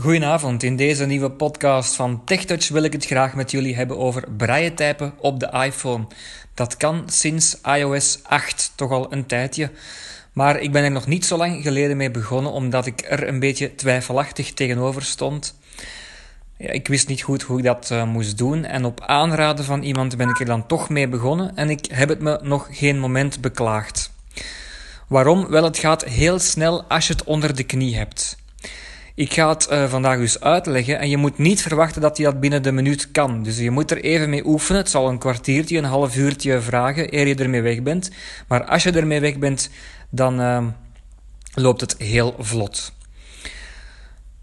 Goedenavond. In deze nieuwe podcast van TechTouch wil ik het graag met jullie hebben over braille typen op de iPhone. Dat kan sinds iOS 8 toch al een tijdje. Maar ik ben er nog niet zo lang geleden mee begonnen, omdat ik er een beetje twijfelachtig tegenover stond. Ja, ik wist niet goed hoe ik dat uh, moest doen en op aanraden van iemand ben ik er dan toch mee begonnen en ik heb het me nog geen moment beklaagd. Waarom? Wel, het gaat heel snel als je het onder de knie hebt. Ik ga het uh, vandaag dus uitleggen en je moet niet verwachten dat je dat binnen de minuut kan. Dus je moet er even mee oefenen. Het zal een kwartiertje, een half uurtje vragen eer je ermee weg bent. Maar als je ermee weg bent, dan uh, loopt het heel vlot.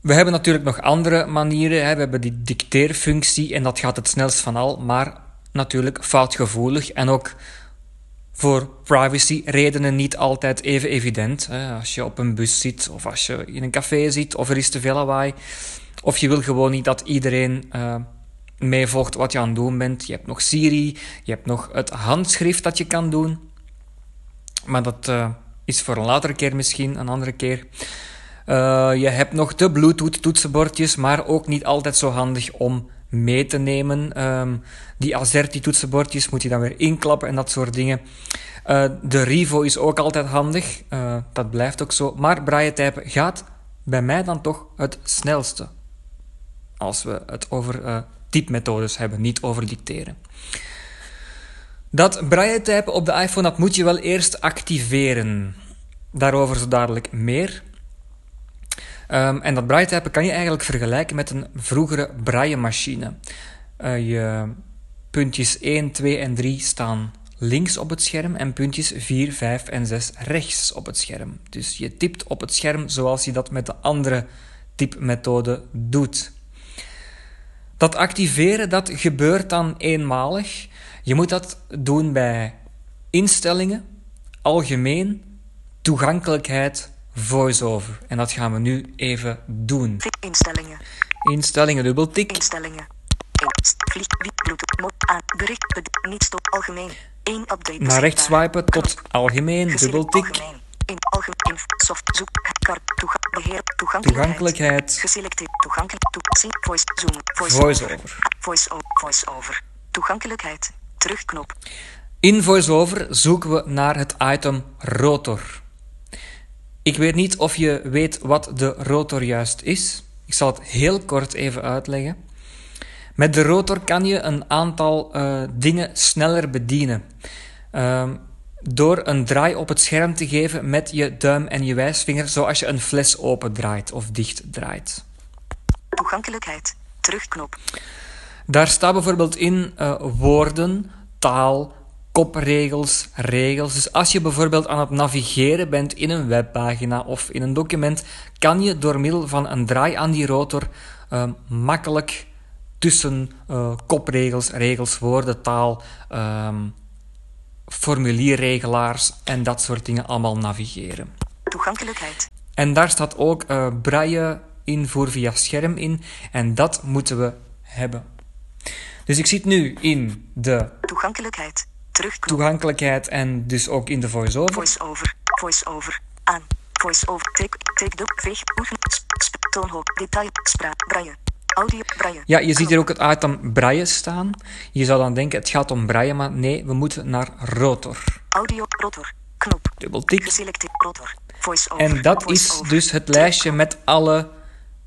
We hebben natuurlijk nog andere manieren. Hè. We hebben die dicteerfunctie en dat gaat het snelst van al, maar natuurlijk foutgevoelig en ook voor privacy redenen niet altijd even evident. Als je op een bus zit of als je in een café zit of er is te veel lawaai. Of je wil gewoon niet dat iedereen uh, meevolgt wat je aan het doen bent. Je hebt nog Siri, je hebt nog het handschrift dat je kan doen. Maar dat uh, is voor een latere keer misschien, een andere keer. Uh, je hebt nog de Bluetooth toetsenbordjes, maar ook niet altijd zo handig om mee te nemen. Um, die Azerty toetsenbordjes moet je dan weer inklappen en dat soort dingen. Uh, de Rivo is ook altijd handig, uh, dat blijft ook zo. Maar braille typen gaat bij mij dan toch het snelste. Als we het over uh, typmethodes hebben, niet over dicteren. Dat braille typen op de iPhone dat moet je wel eerst activeren. Daarover zo dadelijk meer. Um, en dat braille typen kan je eigenlijk vergelijken met een vroegere braille machine. Uh, je puntjes 1, 2 en 3 staan links op het scherm en puntjes 4, 5 en 6 rechts op het scherm. Dus je typt op het scherm zoals je dat met de andere typmethode doet. Dat activeren dat gebeurt dan eenmalig. Je moet dat doen bij instellingen, algemeen, toegankelijkheid, voiceover. En dat gaan we nu even doen. Instellingen. Instellingen, dubbeltik. Instellingen. Vlieg, Bluetooth, mod, aan, bericht, niet stop, algemeen. 1 update. Naar rechts swipen tot algemeen, dubbeltik. Algemeen. In algemeen, soft, zoek, kar, toega, beheer, toegankelijkheid. Toegankelijkheid. Geselecteerd, toegankelijk, toe, zien, voice, zoom, voice, Voice-over. Voice, voice over. Toegankelijkheid, terugknop. In VoiceOver zoeken we naar het item rotor. Ik weet niet of je weet wat de rotor juist is. Ik zal het heel kort even uitleggen. Met de rotor kan je een aantal uh, dingen sneller bedienen. Uh, door een draai op het scherm te geven met je duim en je wijsvinger, zoals je een fles open draait of dicht draait. Toegankelijkheid, terugknop. Daar staat bijvoorbeeld in uh, woorden, taal, kopregels, regels. Dus als je bijvoorbeeld aan het navigeren bent in een webpagina of in een document, kan je door middel van een draai aan die rotor uh, makkelijk tussen uh, kopregels, regels, woorden, taal, um, formulierregelaars en dat soort dingen allemaal navigeren. Toegankelijkheid. En daar staat ook uh, braille invoer via scherm in en dat moeten we hebben. Dus ik zit nu in de Toegankelijkheid, terugknop. toegankelijkheid en dus ook in de voice-over. Voice-over, voice-over, aan. Voice-over, take, take sp, sp, toonhoog, detail, spraak, braille. Audio, braille. Ja, je ziet hier ook het item braille staan. Je zou dan denken het gaat om braille, maar nee, we moeten naar rotor. Audio, rotor, knop. Dubbeltik. Geselecteerd, rotor. Voice-over. En dat is dus het lijstje met alle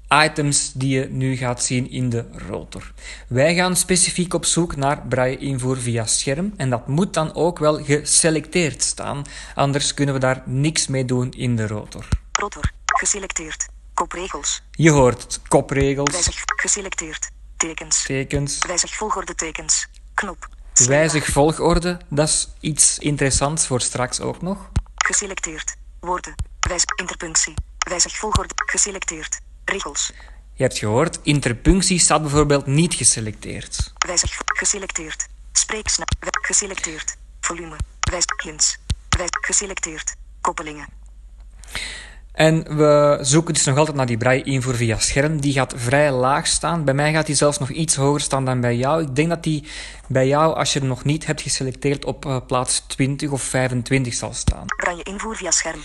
items die je nu gaat zien in de rotor. Wij gaan specifiek op zoek naar braille invoer via scherm en dat moet dan ook wel geselecteerd staan, anders kunnen we daar niks mee doen in de rotor. Rotor, geselecteerd. Kopregels. Je hoort het, kopregels, Wijzig, geselecteerd. Tekens. tekens, Wijzig volgorde tekens. Knop. wijzig volgorde, dat is iets interessants voor straks ook nog. Geselecteerd. Woorden. Wijzig interpunctie. Wijzig volgorde. Geselecteerd. Regels. Je hebt gehoord, interpunctie staat bijvoorbeeld niet geselecteerd. Wijzig geselecteerd. Spreeksnap. Wij- Geselecteerd. Volume. Wijzig hints. Wijzig geselecteerd. Koppelingen. En we zoeken dus nog altijd naar die braille invoer via scherm. Die gaat vrij laag staan. Bij mij gaat die zelfs nog iets hoger staan dan bij jou. Ik denk dat die bij jou, als je hem nog niet hebt geselecteerd, op uh, plaats 20 of 25 zal staan. Braille invoer via scherm.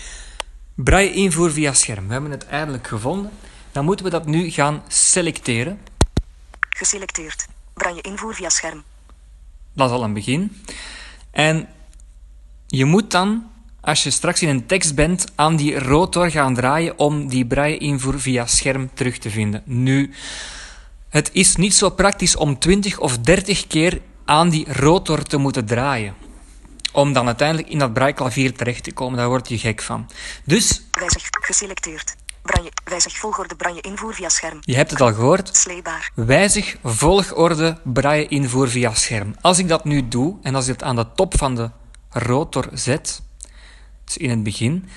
Braille invoer via scherm. We hebben het eindelijk gevonden. Dan moeten we dat nu gaan selecteren. Geselecteerd. Braille invoer via scherm. Dat is al een begin. En je moet dan, als je straks in een tekst bent, aan die rotor gaan draaien om die braille-invoer via scherm terug te vinden. Nu, het is niet zo praktisch om 20 of 30 keer aan die rotor te moeten draaien. Om dan uiteindelijk in dat braille-klavier terecht te komen. Daar word je gek van. Dus, Wijzig. Geselecteerd. Braille. Wijzig volgorde braille invoer via scherm. je hebt het al gehoord, Sleebaar. Wijzig volgorde braille invoer via scherm. Als ik dat nu doe en als ik het aan de top van de rotor zet, dus in het begin,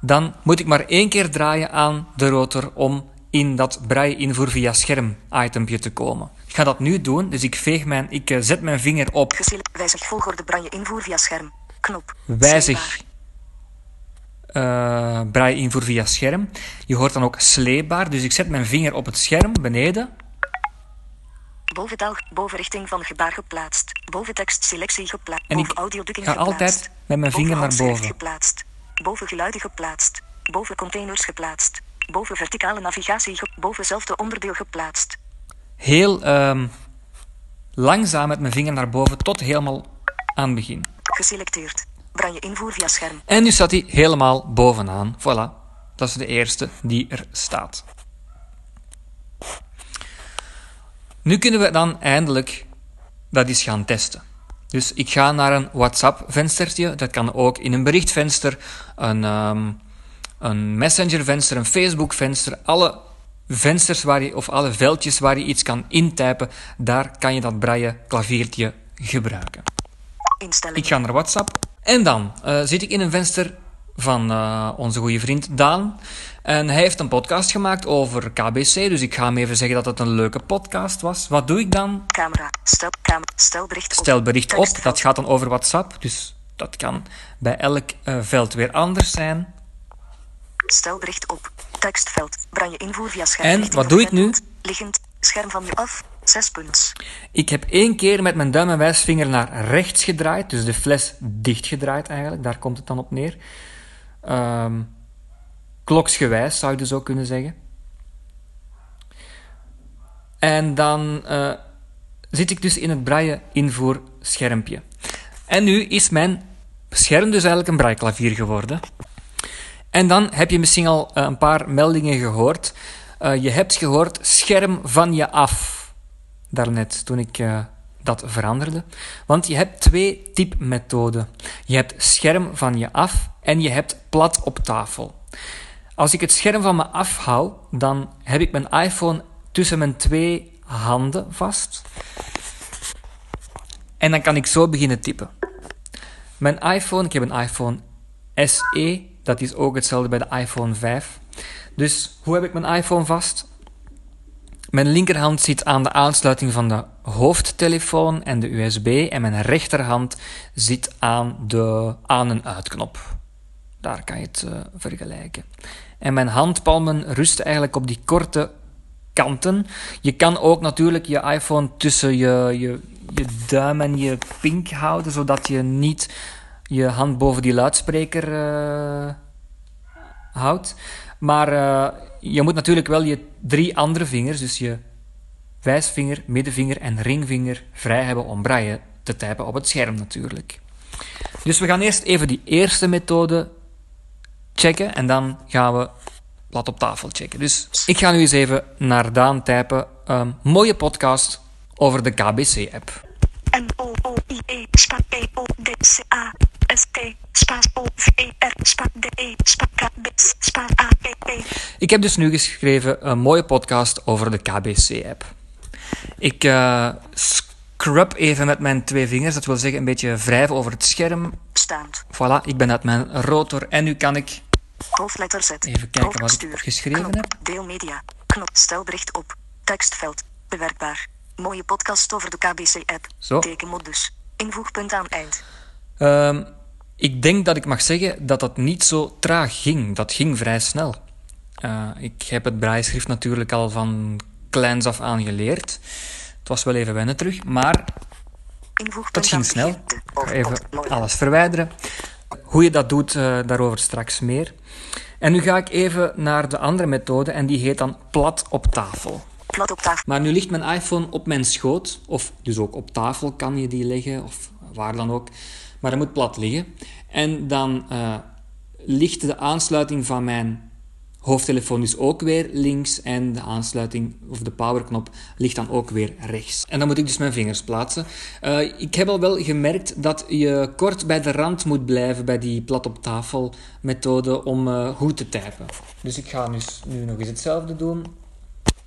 dan moet ik maar één keer draaien aan de rotor om in dat braille invoer via scherm itempje te komen. Ik ga dat nu doen, dus ik, veeg mijn, ik eh, zet mijn vinger op wijzig volgorde braille invoer via scherm. Knop. wijzig Sleebaar. Eh braille invoer via scherm. Je hoort dan ook sleebaar, dus ik zet mijn vinger op het scherm beneden. Boven taal, boven richting van gebaar geplaatst. Boven tekst selectie geplaatst. En ik Boven audiodukking ga geplaatst. altijd met mijn vinger naar boven. geplaatst. Boven geluiden geplaatst. Boven containers geplaatst. Boven verticale navigatie boven zelfde onderdeel geplaatst. Heel ehm, langzaam met mijn vinger naar boven tot helemaal aan het begin. Geselecteerd. Braille invoer via scherm. En nu staat hij helemaal bovenaan. Voilà. Dat is de eerste die er staat. Nu kunnen we dan eindelijk dat eens gaan testen. Dus ik ga naar een WhatsApp-venstertje. Dat kan ook in een berichtvenster, een, ehm, een Messenger-venster, een Facebook-venster. Alle vensters waar je, of alle veldjes waar je iets kan intypen, daar kan je dat braille klaviertje gebruiken. Ik ga naar WhatsApp. En dan eh, zit ik in een venster van eh, onze goede vriend Daan. En hij heeft een podcast gemaakt over KBC. Dus ik ga hem even zeggen dat het een leuke podcast was. Wat doe ik dan? Camera. Stel, cam, stel bericht op. Stel bericht op. Dat gaat dan over WhatsApp. Dus dat kan bij elk eh, veld weer anders zijn. Stel bericht op. Tekstveld. Braille invoer via scherm. En, wat doe ik nu? Liggend. Scherm van nu af. Zes punts. Ik heb één keer met mijn duim en wijsvinger naar rechts gedraaid. Dus de fles dichtgedraaid eigenlijk. Daar komt het dan op neer. Ehm, kloksgewijs zou je dus ook kunnen zeggen. En dan eh, zit ik dus in het braille invoer schermpje. En nu is mijn scherm dus eigenlijk een brailleklavier geworden. En dan heb je misschien al eh, een paar meldingen gehoord. Eh, je hebt gehoord scherm van je af. Daarnet, toen ik eh, dat veranderde. Want je hebt twee typmethoden. Je hebt scherm van je af en je hebt plat op tafel. Als ik het scherm van me afhoud, dan heb ik mijn iPhone tussen mijn twee handen vast. En dan kan ik zo beginnen typen. Mijn iPhone, ik heb een iPhone SE, dat is ook hetzelfde bij de iPhone 5. Dus hoe heb ik mijn iPhone vast? Mijn linkerhand zit aan de aansluiting van de hoofdtelefoon en de USB en mijn rechterhand zit aan de aan- en uitknop. Daar kan je het eh, vergelijken. En mijn handpalmen rusten eigenlijk op die korte kanten. Je kan ook natuurlijk je iPhone tussen je, je, je duim en je pink houden, zodat je niet je hand boven die luidspreker eh, houdt. Maar eh, je moet natuurlijk wel je drie andere vingers, dus je wijsvinger, middenvinger en ringvinger, vrij hebben om braille te typen op het scherm natuurlijk. Dus we gaan eerst even die eerste methode checken en dan gaan we plat op tafel checken. Dus ik ga nu eens even naar Daan typen. Ehm, mooie podcast over de KBC-app. M-O-O-I-E, spa E-O-D-C-A, S-T, spaas O-V-E-R, spa D-E, spa K-B, spa A-E-E. Ik heb dus nu geschreven een mooie podcast over de KBC-app. Ik eh, scrub even met mijn twee vingers, dat wil zeggen een beetje wrijven over het scherm. Staand. Voilà, ik ben uit mijn rotor en nu kan ik Hoofdletter Z. Even kijken wat ik geschreven Knop. heb. Deel media. Knop. Stel bericht op. Tekstveld. Bewerkbaar. Mooie podcast over de KBC-app. Zo. Tekenmodus. Invoegpunt aan eind. Ehm, ik denk dat ik mag zeggen dat dat niet zo traag ging. Dat ging vrij snel. Eh, ik heb het braaischrift natuurlijk al van kleins af aan geleerd. Het was wel even wennen terug, maar dat ging snel. Ik ga even alles verwijderen. Hoe je dat doet, eh, daarover straks meer. En nu ga ik even naar de andere methode en die heet dan plat op tafel. Plat op tafel. Maar nu ligt mijn iPhone op mijn schoot, of dus ook op tafel kan je die leggen, of waar dan ook. Maar dat moet plat liggen. En dan uh, ligt de aansluiting van mijn hoofdtelefoon dus ook weer links en de aansluiting of de powerknop ligt dan ook weer rechts. En dan moet ik dus mijn vingers plaatsen. Uh, ik heb al wel gemerkt dat je kort bij de rand moet blijven bij die plat op tafel methode om uh, goed te typen. Dus ik ga dus nu nog eens hetzelfde doen.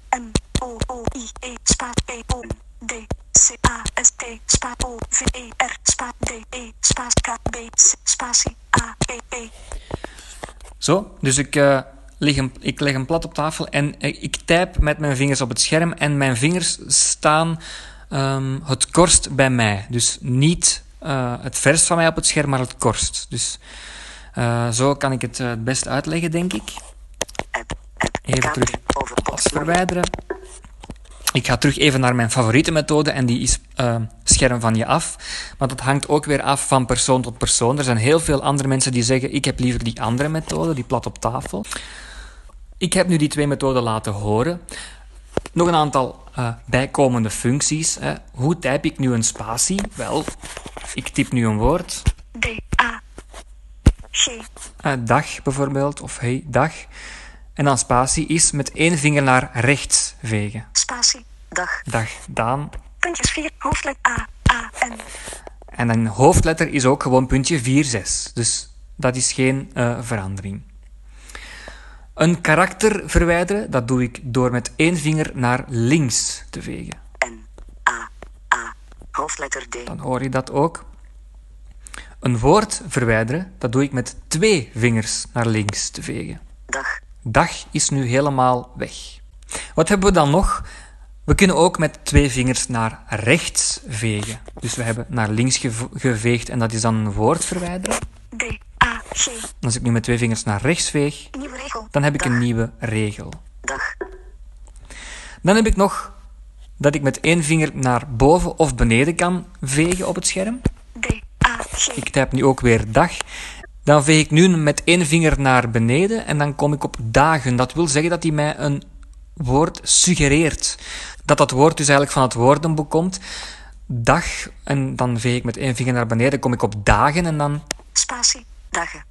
M O O I E E O D C A S T O V E R D E K B spatie A E E. Zo, dus ik uh, leg hem, ik leg hem plat op tafel en ik type met mijn vingers op het scherm en mijn vingers staan um, het korst bij mij. Dus niet uh, het verst van mij op het scherm, maar het korst. Dus uh, zo kan ik het het best uitleggen, denk ik. Even terug alles verwijderen. Ik ga terug even naar mijn favoriete methode en die is uh, scherm van je af. Maar dat hangt ook weer af van persoon tot persoon. Er zijn heel veel andere mensen die zeggen ik heb liever die andere methode, die plat op tafel. Ik heb nu die twee methoden laten horen. Nog een aantal uh, bijkomende functies. Hè. Hoe typ ik nu een spatie? Wel, ik typ nu een woord. D A G. Uh, dag bijvoorbeeld, of hey, dag. En dan spatie is met één vinger naar rechts vegen. Spatie. Dag. Dag. Daan. Puntjes 4. Hoofdletter A. A. N. En een hoofdletter is ook gewoon puntje 4, 6. Dus dat is geen uh, verandering. Een karakter verwijderen, dat doe ik door met één vinger naar links te vegen. N. A. A. Hoofdletter D. Dan hoor je dat ook. Een woord verwijderen, dat doe ik met twee vingers naar links te vegen. Dag. Dag is nu helemaal weg. Wat hebben we dan nog? We kunnen ook met twee vingers naar rechts vegen. Dus we hebben naar links geveegd en dat is dan een woord verwijderen. D, A, G. Als ik nu met twee vingers naar rechts veeg, dan heb ik Dag. een nieuwe regel. Dag. Dan heb ik nog dat ik met één vinger naar boven of beneden kan vegen op het scherm. D, A, G. Ik typ nu ook weer dag. Dan veeg ik nu met één vinger naar beneden en dan kom ik op dagen. Dat wil zeggen dat hij mij een woord suggereert. Dat dat woord dus eigenlijk van het woordenboek komt. Dag, en dan veeg ik met één vinger naar beneden, kom ik op dagen en dan, Spatie. Dagen.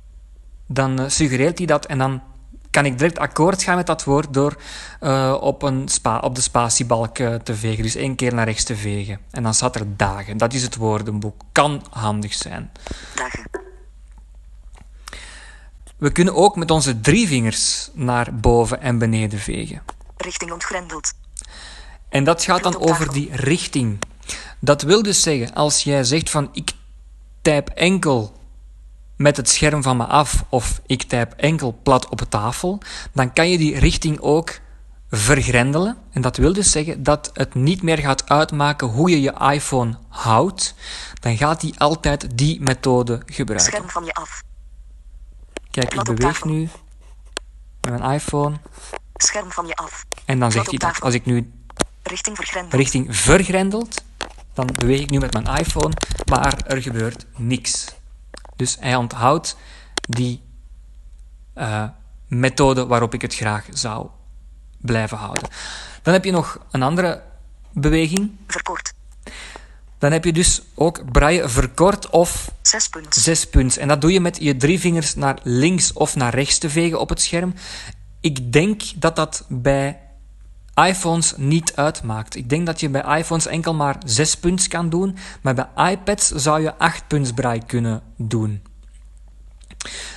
dan uh, suggereert hij dat en dan kan ik direct akkoord gaan met dat woord door uh, op, een spa, op de spatiebalk uh, te vegen. Dus één keer naar rechts te vegen. En dan staat er dagen. Dat is het woordenboek. Kan handig zijn. Dagen. We kunnen ook met onze drie vingers naar boven en beneden vegen. Richting ontgrendeld. En dat gaat dan over die richting. Dat wil dus zeggen, als jij zegt van ik typ enkel met het scherm van me af of ik typ enkel plat op tafel, dan kan je die richting ook vergrendelen. En dat wil dus zeggen dat het niet meer gaat uitmaken hoe je je iPhone houdt. Dan gaat hij altijd die methode gebruiken. Scherm van je af. Kijk, ik beweeg nu met mijn iPhone Scherm van je af. en dan zegt hij dat. Als ik nu Richting vergrendeld. richting vergrendeld, dan beweeg ik nu met mijn iPhone, maar er gebeurt niks. Dus hij onthoudt die eh, methode waarop ik het graag zou blijven houden. Dan heb je nog een andere beweging. Verkort. Dan heb je dus ook braille verkort of Zes punt. zes punts. En dat doe je met je drie vingers naar links of naar rechts te vegen op het scherm. Ik denk dat dat bij iPhones niet uitmaakt. Ik denk dat je bij iPhones enkel maar zes punts kan doen, maar bij iPads zou je acht punts braille kunnen doen.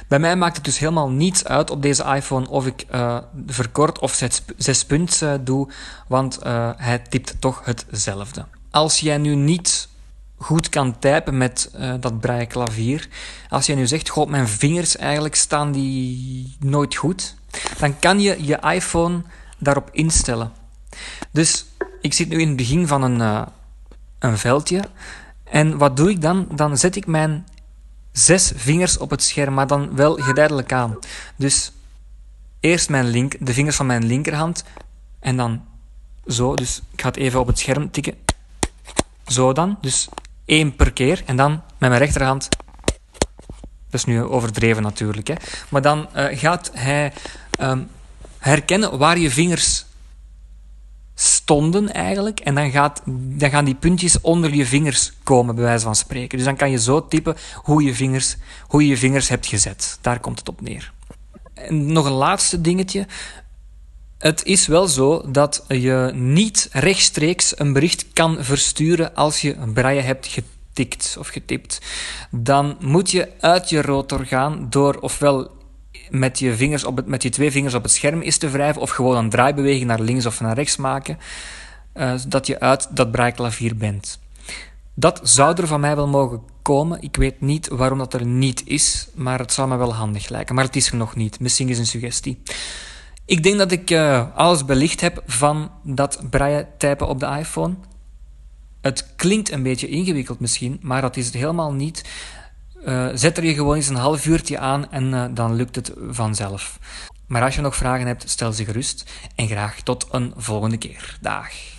Bij mij maakt het dus helemaal niets uit op deze iPhone of ik eh, verkort of zes, zes punts eh, doe, want eh, hij typt toch hetzelfde. Als jij nu niet goed kan typen met dat braille klavier, als jij nu zegt, goh, mijn vingers eigenlijk staan die nooit goed, dan kan je je iPhone daarop instellen. Dus ik zit nu in het begin van een, eh, een veldje. En wat doe ik dan? Dan zet ik mijn zes vingers op het scherm, maar dan wel geleidelijk aan. Dus eerst mijn link, de vingers van mijn linkerhand en dan zo. Dus ik ga het even op het scherm tikken. Zo dan. Dus één per keer. En dan met mijn rechterhand Dat is nu overdreven natuurlijk. Hè. Maar dan uh, gaat hij um, herkennen waar je vingers stonden eigenlijk. En dan, gaat, dan gaan die puntjes onder je vingers komen, bij wijze van spreken. Dus dan kan je zo typen hoe je vingers, hoe je, je vingers hebt gezet. Daar komt het op neer. En nog een laatste dingetje. Het is wel zo dat je niet rechtstreeks een bericht kan versturen als je een braille hebt getikt of getipt. Dan moet je uit je rotor gaan door ofwel met je, vingers op het, met je twee vingers op het scherm is te wrijven of gewoon een draaibeweging naar links of naar rechts maken, uh, zodat je uit dat braaiklavier bent. Dat zou er van mij wel mogen komen. Ik weet niet waarom dat er niet is, maar het zou me wel handig lijken. Maar het is er nog niet. Misschien is een suggestie. Ik denk dat ik uh, alles belicht heb van dat braille typen op de iPhone. Het klinkt een beetje ingewikkeld misschien, maar dat is het helemaal niet. Uh, zet er je gewoon eens een half uurtje aan en uh, dan lukt het vanzelf. Maar als je nog vragen hebt, stel ze gerust en graag tot een volgende keer. Dag.